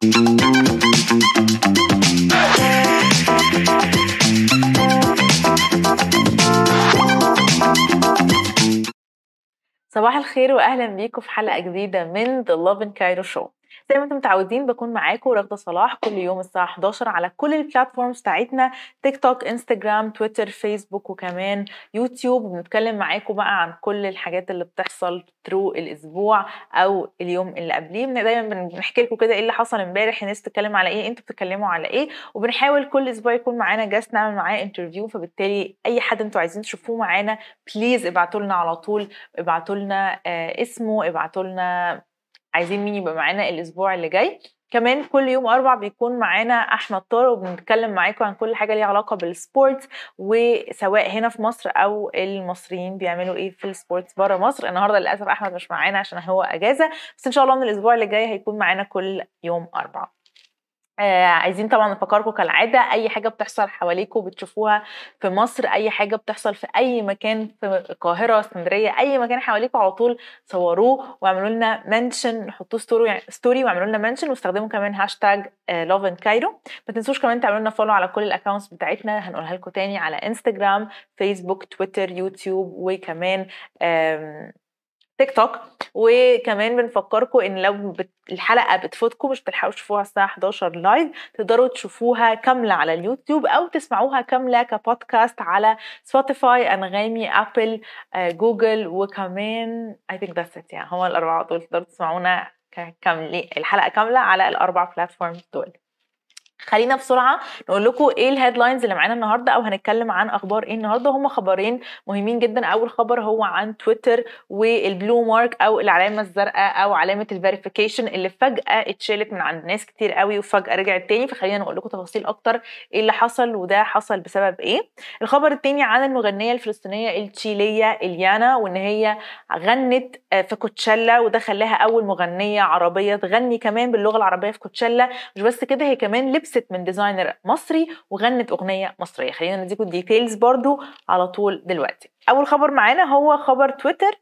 صباح الخير واهلا بيكم في حلقة جديدة من The Love in Cairo Show. زي ما أنتم متعودين بكون معاكم رغده صلاح كل يوم الساعة 11 على كل ال platforms بتاعتنا تيك توك انستجرام تويتر فيسبوك وكمان يوتيوب. بنتكلم معاكم بقى عن كل الحاجات اللي بتحصل through الأسبوع أو اليوم اللي قبليه. دايما بنحكي لكم كده إيه اللي حصل امبارح الناس بتتكلم على إيه أنتوا بتتكلموا على إيه. وبنحاول كل أسبوع يكون معانا guest نعمل معاه interview فبالتالي أي حد أنتوا عايزين تشوفوه معانا please ابعتوا لنا على طول ابعتوا لنا آه اسمه ابعتوا لنا عايزين مين يبقى معانا الأسبوع اللي جاي. كمان كل يوم أربع بيكون معانا أحمد طارق وبنتكلم معاكم عن كل حاجة ليها علاقة بال sport وسواء هنا في مصر أو المصريين بيعملوا إيه في ال sports بره مصر. النهارده للأسف أحمد مش معانا عشان هو أجازة بس إن شاء الله من الأسبوع اللي جاي هيكون معانا كل يوم أربعة. آه عايزين طبعا نفكركم كالعادة أي حاجة بتحصل حواليكم بتشوفوها في مصر أي حاجة بتحصل في أي مكان في القاهرة اسكندرية أي مكان حواليكم على طول صوروه واعملوا لنا mention حطوه story story واعملوا لنا mention واستخدموا كمان hashtag Love in Cairo ما تنسوش كمان تعملوا لنا follow على كل ال accounts بتاعتنا هنقولها لكم تاني على انستجرام فيسبوك تويتر يوتيوب وكمان تيك توك وكمان بنفكركم إن لو بت... الحلقة بتفوتكم مش بتلحقوا تشوفوها الساعة 11 live تقدروا تشوفوها كاملة على اليوتيوب أو تسمعوها كاملة كبودكاست على سبوتيفاي أنغامي ابل جوجل وكمان I think that's it يعني هم الأربعة دول تقدروا تسمعونا كامله الحلقة كاملة على الأربع platforms دول. خلينا بسرعة نقول لكم إيه ال headlines اللي معانا النهارده أو هنتكلم عن أخبار إيه النهارده. هم خبرين مهمين جدا. أول خبر هو عن تويتر وال blue mark أو العلامة الزرقاء أو علامة ال verification اللي فجأة اتشالت من عند ناس كتير قوي وفجأة رجعت تاني. فخلينا نقول لكم تفاصيل أكتر إيه اللي حصل وده حصل بسبب إيه. الخبر التاني عن المغنية الفلسطينية التشيلية إليانا وإن هي غنت في كوتشيلا وده خلاها أول مغنية عربية تغني كمان باللغة العربية في كوتشيلا مش بس كده هي كمان لبست من designer مصري وغنت أغنية مصرية. خلينا نديكم ال details برضو على طول دلوقتي. أول خبر معانا هو خبر تويتر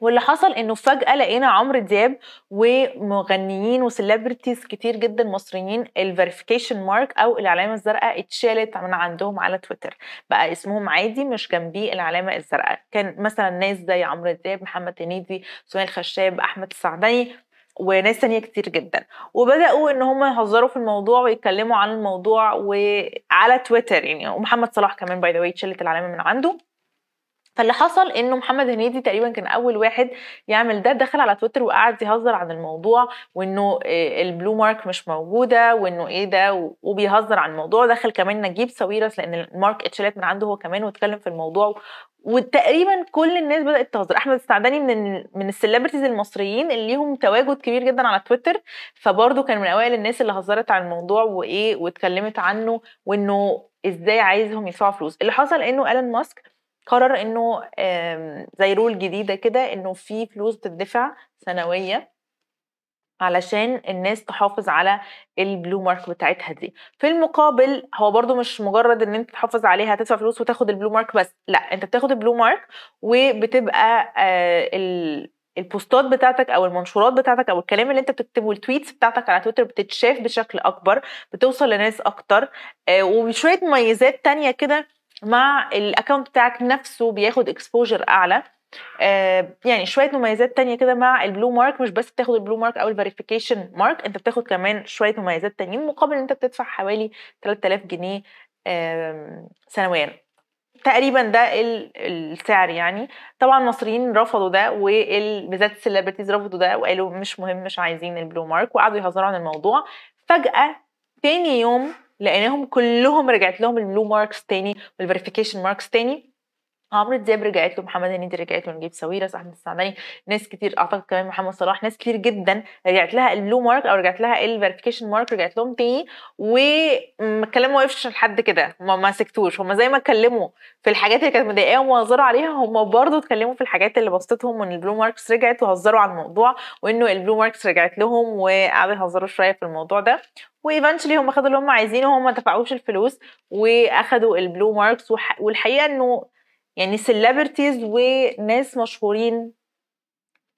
واللي حصل إنه فجأة لقينا عمرو دياب ومغنيين و celebrities كتير جدا مصريين ال verification mark أو العلامة الزرقاء اتشالت من عندهم على تويتر. بقى اسمهم عادي مش جنبيه العلامة الزرقاء. كان مثلا ناس زي عمرو دياب محمد هنيدي سهيل خشاب أحمد السعدني وناس تانية كتير جدا. وبدأوا إن هم يهزروا في الموضوع ويتكلموا عن الموضوع وعلى تويتر يعني ومحمد صلاح كمان by the way العلامة من عنده. فاللي حصل إنه محمد هنيدي تقريبا كان أول واحد يعمل ده دخل على تويتر وقعد يهزر عن الموضوع وإنه ال blue mark مش موجودة وإنه إيه ده وبيهزر عن الموضوع. دخل كمان نجيب ساويرس لأن ال mark اتشالت من عنده هو كمان واتكلم في الموضوع وتقريبا كل الناس بدأت تهزر. أحمد السعدني من من ال celebrities المصريين اللي ليهم تواجد كبير جدا على تويتر فبرضه كان من أوائل الناس اللي هزرت عن الموضوع وإيه واتكلمت عنه وإنه إزاي عايزهم يدفعوا فلوس. اللي حصل إنه إيلون ماسك قرر إنه زي rule جديدة كده إنه في فلوس بتدفع سنوية علشان الناس تحافظ على ال blue mark بتاعتها دي. في المقابل هو برضو مش مجرد إن أنت تحافظ عليها تدفع فلوس وتاخد ال blue mark بس لأ أنت بتاخد ال blue mark وبتبقى آه ال post ات بتاعتك أو المنشورات بتاعتك أو الكلام اللي أنت بتكتبه وال tweets بتاعتك على تويتر بتتشاف بشكل أكبر بتوصل لناس أكتر آه وبشويه مميزات تانية كده مع ال account بتاعك نفسه بياخد exposure أعلى. آه يعني شوية مميزات تانية كده مع ال blue mark مش بس بتاخد ال blue mark أو ال verification mark أنت بتاخد كمان شوية مميزات تانيين مقابل إن أنت بتدفع حوالي 3000 جنيه آه سنويا. تقريبا ده السعر يعني. طبعا المصريين رفضوا ده وبالذات ال celebrities رفضوا ده وقالوا مش مهم مش عايزين ال blue mark وقعدوا يهزروا عن الموضوع. فجأة تاني يوم لقيناهم كلهم رجعت لهم ال blue marks تاني وال verification marks تاني. عمرو دياب رجعت له محمد هنيدي رجعت له نجيب ساويرس احمد السعداني ناس كتير أعتقد كمان محمد صلاح ناس كتير جدا رجعت لها ال blue mark أو رجعت لها ال verification mark رجعت لهم تاني والكلام ما وقفش لحد كده ما سكتوش هم زي ما اتكلموا في الحاجات اللي كانت مضايقاهم وهزروا عليها هم برضه اتكلموا في الحاجات اللي بسطتهم وإن ال blue marks رجعت وهزروا عن الموضوع وإنه ال blue marks رجعت لهم وقعدوا يهزروا شوية في الموضوع ده. و eventually هم خدوا اللي هم عايزينه وهم ما دفعوش الفلوس وأخدوا ال blue marks والحقيقة إنه يعني celebrities وناس مشهورين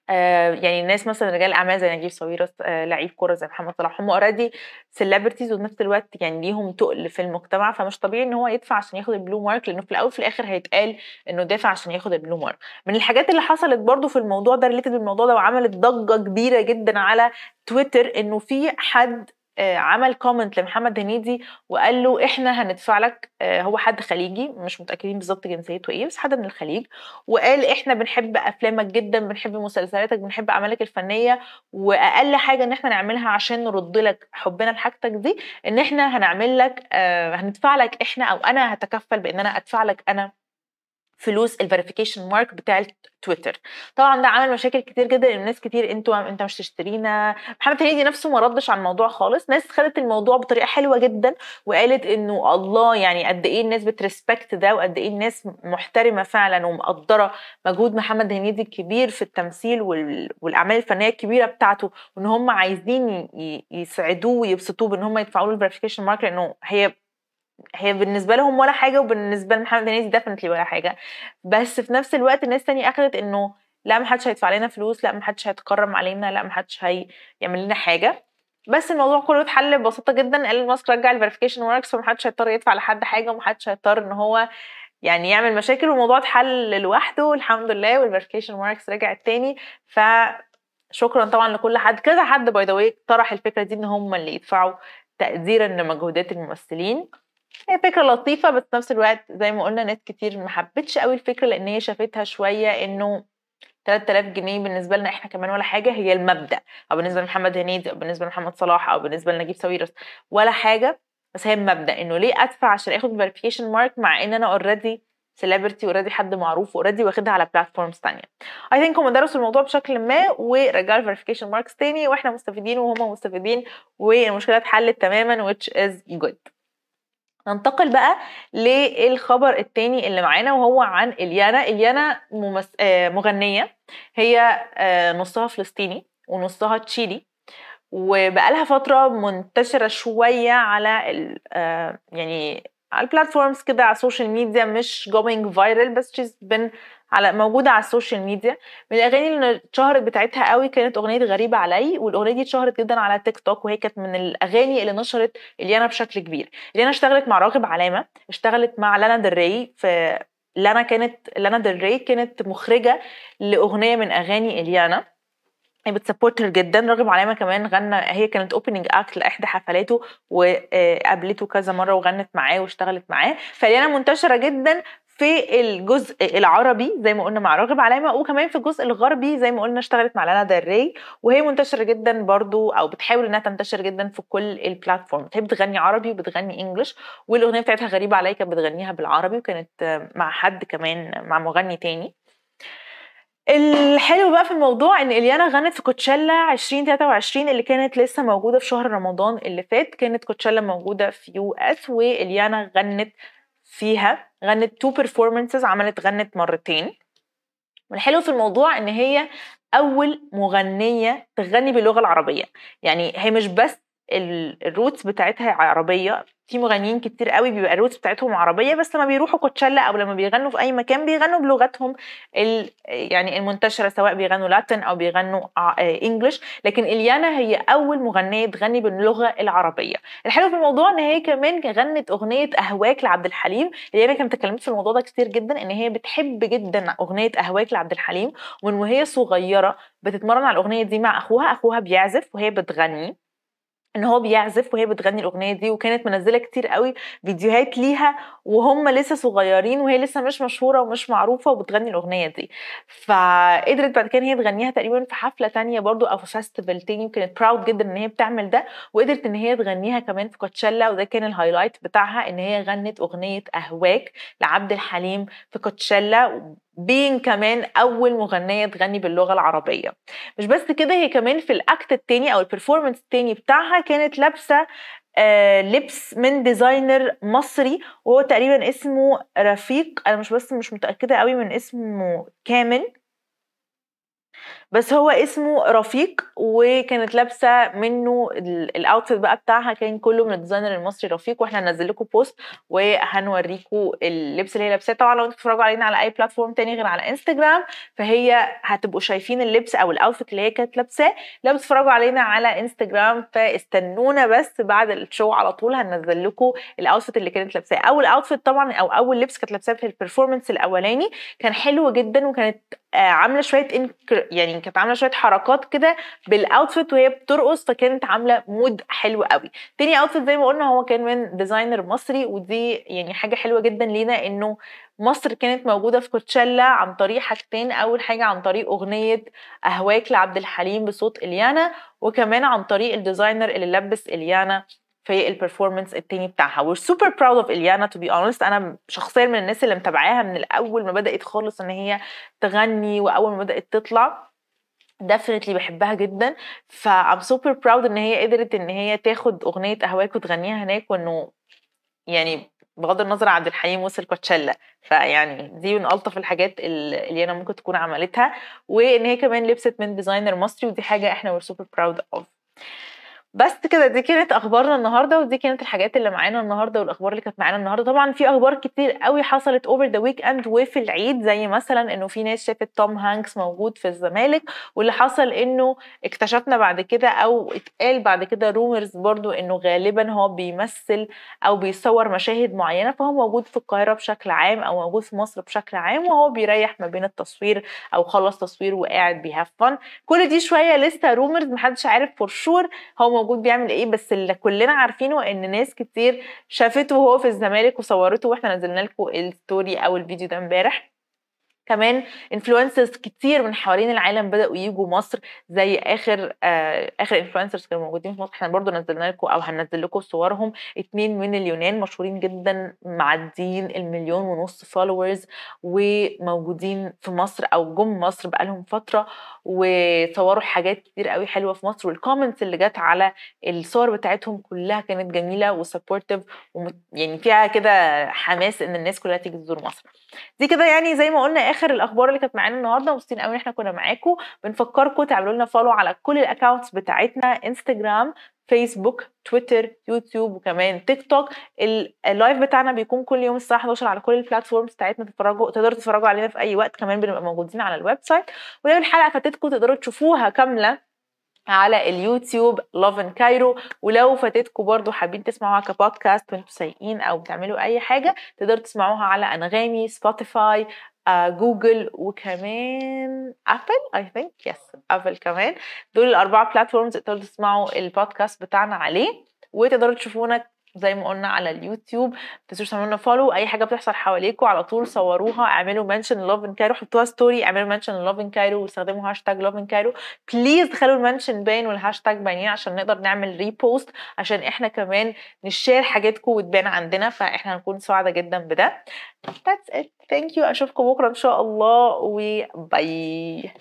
آه، يعني الناس مثلا رجال الاعمال زي نجيب ساويرس آه، لعيب كوره زي محمد صلاح هم already celebrities وفي نفس الوقت يعني ليهم تقل في المجتمع فمش طبيعي إن هو يدفع عشان ياخد ال blue mark لأنه في الأول وفي الآخر هيتقال إنه دافع عشان ياخد ال blue mark من الحاجات اللي حصلت برضو في الموضوع ده related بالموضوع ده وعملت ضجة كبيرة جدا على تويتر إنه في حد عمل comment لمحمد هنيدي وقال له إحنا هندفع لك آه، هو حد خليجي مش متأكدين بالظبط جنسيته إيه بس حد من الخليج وقال إحنا بنحب أفلامك جدا بنحب مسلسلاتك بنحب أعمالك الفنية وأقل حاجة إن إحنا نعملها عشان نرد لك حبنا لحاجتك دي إن إحنا هنعمل لك آه، هندفع لك إحنا أو أنا هتكفل بإن أنا أدفع لك أنا. فلوس ال verification mark بتاع تويتر طبعا ده عمل مشاكل كتير جدا الناس كتير أنتوا انت مش تشترينا. محمد هنيدي نفسه ما ردش على الموضوع خالص. ناس خدت الموضوع بطريقة حلوة جدا وقالت إنه الله يعني قد إيه الناس بت respect ده وقد إيه الناس محترمة فعلا ومقدرة مجهود محمد هنيدي الكبير في التمثيل والأعمال الفنية الكبيرة بتاعته وإن هم عايزين يسعدوه ويبسطوه بإن هم يدفعوا له ال verification mark لأنه هي هي بالنسبة لهم ولا حاجة وبالنسبة لمحمد هنيدي definitely ولا حاجة. بس في نفس الوقت الناس تانية أخدت إنه لا ما حدش هيدفع لنا فلوس لا ما حدش هيتكرم علينا لا ما حدش هيعمل لنا حاجة. بس الموضوع كله اتحل ببساطة جدا. إيلون ماسك رجع ال verification marks فما حدش هيضطر يدفع لحد حاجة وما حدش هيضطر إن هو يعني يعمل مشاكل والموضوع اتحل لوحده الحمد لله وال verification marks رجعت تاني. ف شكرا طبعا لكل حد. كذا حد by the way طرح الفكرة دي إن هم اللي يدفعوا تقديرا لمجهودات الممثلين. هي فكرة لطيفة بس نفس الوقت زي ما قلنا ناس كتير ما حبتش قوي الفكرة لأن هي شافتها شوية إنه 3000 جنيه بالنسبة لنا إحنا كمان ولا حاجة هي المبدأ. أو بالنسبة لمحمد هنيدي أو بالنسبة لمحمد صلاح أو بالنسبة لنجيب ساويرس ولا حاجة بس هي المبدأ إنه ليه أدفع عشان آخد verification mark مع إن أنا already celebrity already حد معروف already واخدها على platforms تانية. I think هم درسوا الموضوع بشكل ما ورجعوا ال verification marks تاني وإحنا مستفيدين وهم مستفيدين والمشكلة اتحلت تماما which is good. ننتقل بقى للخبر التاني اللي معانا وهو عن إليانا. إليانا ممس... آه، مغنية. هي آه، نصها فلسطيني ونصها تشيلي. وبقالها فترة منتشرة شوية على ال... آه، يعني على ال platforms كده على ال social media مش going viral بس she's been على موجودة على ال social media. من الأغاني اللي اتشهرت بتاعتها قوي كانت أغنية غريبة علي والأغنية دي اتشهرت جدا على تيك توك وهي كانت من الأغاني اللي نشرت إليانا بشكل كبير. إليانا اشتغلت مع راغب علامة اشتغلت مع Lana Del Rey في Lana كانت Lana Del Rey كانت مخرجة لأغنية من أغاني إليانا. هي بت support ها جدا. راغب علامة كمان غنى هي كانت opening act لإحدى حفلاته وقابلته كذا مرة وغنت معاه واشتغلت معاه. فإليانا منتشرة جدا في الجزء العربي زي ما قلنا مع راغب علامه وكمان في الجزء الغربي زي ما قلنا اشتغلت مع Lana Del Rey وهي منتشرة جدا برضو أو بتحاول إنها تنتشر جدا في كل ال platforms هي بتغني عربي وبتغني English والأغنية بتاعتها غريبة عليا كانت بتغنيها بالعربي وكانت مع حد كمان مع مغني تاني. الحلو بقى في الموضوع إن إليانا غنت في كوتشيلا 2023 اللي كانت لسه موجودة في شهر رمضان اللي فات كانت كوتشيلا موجودة في US وإليانا غنت فيها. غنت two performances عملت غنت مرتين. والحلو في الموضوع إن هي أول مغنية تغني باللغة العربية. يعني هي مش بس ال roots بتاعتها عربية في مغنيين كتير قوي بيبقى ال roots بتاعتهم عربية بس لما بيروحوا كوتشيلا أو لما بيغنوا في أي مكان بيغنوا بلغتهم يعني المنتشرة سواء بيغنوا Latin أو بيغنوا English لكن إليانا هي أول مغنية تغني باللغة العربية. الحلو في الموضوع إن هي كمان غنت أغنية أهواك لعبد الحليم. إليانا كانت اتكلمت في الموضوع ده كتير جدا إن هي بتحب جدا أغنية أهواك لعبد الحليم. وإن وهي صغيرة بتتمرن على الأغنية دي مع أخوها أخوها بيعزف وهي بتغني. إن هو بيعزف وهي بتغني الأغنية دي وكانت منزلة كتير قوي فيديوهات ليها وهم لسه صغيرين وهي لسه مش مشهورة ومش معروفة وبتغني الأغنية دي. فقدرت بعد كده هي تغنيها تقريبا في حفلة تانية برضو أو في festival تاني وكانت proud جدا إن هي بتعمل ده وقدرت إن هي تغنيها كمان في كوتشيلا وده كان ال highlight بتاعها إن هي غنت أغنية أهواك لعبد الحليم في كوتشيلا بين كمان أول مغنية تغني باللغة العربية. مش بس كده هي كمان في ال act التاني أو ال performance التاني بتاعها كانت لابسة آه لبس من designer مصري وهو تقريبا اسمه رفيق. أنا مش بس مش متأكدة قوي من اسمه كامل. بس هو اسمه رفيق وكانت لابسة منه ال outfit بقى بتاعها كان كله من ال designer المصري رفيق وإحنا هننزل لكم post وهنوريكم اللبس اللي هي لابساه. طبعا لو أنتوا بتتفرجوا علينا على أي platform تاني غير على انستجرام فهي هتبقوا شايفين اللبس أو ال outfit اللي هي كانت لابساه. لو بتتفرجوا علينا على انستجرام فاستنونا بس بعد ال show على طول هننزل لكم ال outfit اللي كانت لابساه. أول outfit طبعا أو أول لبس كانت لابساه في ال performance الأولاني كان حلو جدا وكانت آه، عاملة شوية يعني كانت عاملة شوية حركات كده بال outfit وهي بترقص فكانت عاملة mood حلو قوي. تاني outfit زي ما قلنا هو كان من designer مصري ودي يعني حاجة حلوة جدا لينا إنه مصر كانت موجودة في كوتشيلا عن طريق حاجتين أول حاجة عن طريق أغنية أهواك لعبد الحليم بصوت إليانا وكمان عن طريق ال designer اللي لبس إليانا في ال performance التاني بتاعها. We're super proud of إليانا to be honest. أنا شخصيا من الناس اللي متابعاها من الأول ما بدأت خالص إن هي تغني وأول ما بدأت تطلع. definitely بحبها جدا. ف I'm super proud إن هي قدرت إن هي تاخد أغنية أهواك وتغنيها هناك وإنه يعني بغض النظر عبد الحليم وصل كوتشيلا. فيعني دي من ألطف الحاجات اللي أنا ممكن تكون عملتها. وإن هي كمان لبست من designer مصري ودي حاجة إحنا we're super proud of. بس كده دي كانت أخبارنا النهارده ودي كانت الحاجات اللي معانا النهارده والأخبار اللي كانت معانا النهارده. طبعا في أخبار كتير قوي حصلت over the weekend وفي العيد زي مثلا إنه في ناس شافت توم هانكس موجود في الزمالك واللي حصل إنه اكتشفنا بعد كده أو اتقال بعد كده rumors برضو إنه غالبا هو بيمثل أو بيصور مشاهد معينة فهو موجود في القاهرة بشكل عام أو موجود في مصر بشكل عام وهو بيريح ما بين التصوير أو خلص تصوير وقاعد بي have holiday شوية لسه rumors محدش عارف for sure هو موجود بيعمل إيه بس اللي كلنا عارفينه إن ناس كتير شافته وهو في الزمالك وصورته وإحنا نزلنا لكم ال story أو الفيديو ده امبارح. كمان influencers كتير من حوالين العالم بدأوا يجوا مصر زي آخر آه آخر influencers كانوا موجودين في مصر. إحنا برضو نزلنا لكم أو هننزل لكم صورهم. اتنين من اليونان مشهورين جدا معديين المليون ونص followers وموجودين في مصر أو جم مصر بقالهم فترة وصوروا حاجات كتير قوي حلوة في مصر. وال comments اللي جت على الصور بتاعتهم كلها كانت جميلة و supportive يعني فيها كده حماس إن الناس كلها تيجي تزور مصر. دي كده يعني زي ما قلنا آخر الأخبار اللي كانت معانا النهارده مبسوطين قوي إن إحنا كنا معاكم. بنفكركم تعملوا لنا follow على كل ال accounts بتاعتنا انستجرام فيسبوك تويتر يوتيوب وكمان تيك توك ال live بتاعنا بيكون كل يوم الساعة 11 على كل ال platforms بتاعتنا. تتفرجوا تقدروا تتفرجوا علينا في أي وقت. كمان بنبقى موجودين على ال website ولو الحلقة فاتتكم تقدروا تشوفوها كاملة على اليوتيوب Love in Cairo ولو فاتتكم برضو حابين تسمعوها كبودكاست وانتوا سايقين أو بتعملوا أي حاجة تقدروا تسمعوها على أنغامي Spotify Google وكمان Apple I think yes Apple كمان. دول الأربعة platforms تقدروا تسمعوا البودكاست بتاعنا عليه وتقدروا تشوفونا زي ما قلنا على اليوتيوب تنسوش تعملوا لنا follow أي حاجة بتحصل حواليكم على طول صوروها اعملوا mention Love in Cairo حطوها story اعملوا mention Love in Cairo واستخدموا hashtag Love in Cairo please خلوا ال mention باين والهاشتاج باينين عشان نقدر نعمل repost عشان إحنا كمان ن share حاجاتكم وتبان عندنا فإحنا هنكون سعداء جدا بده. That's it. Thank you. أشوفكم بكرة إن شاء الله و bye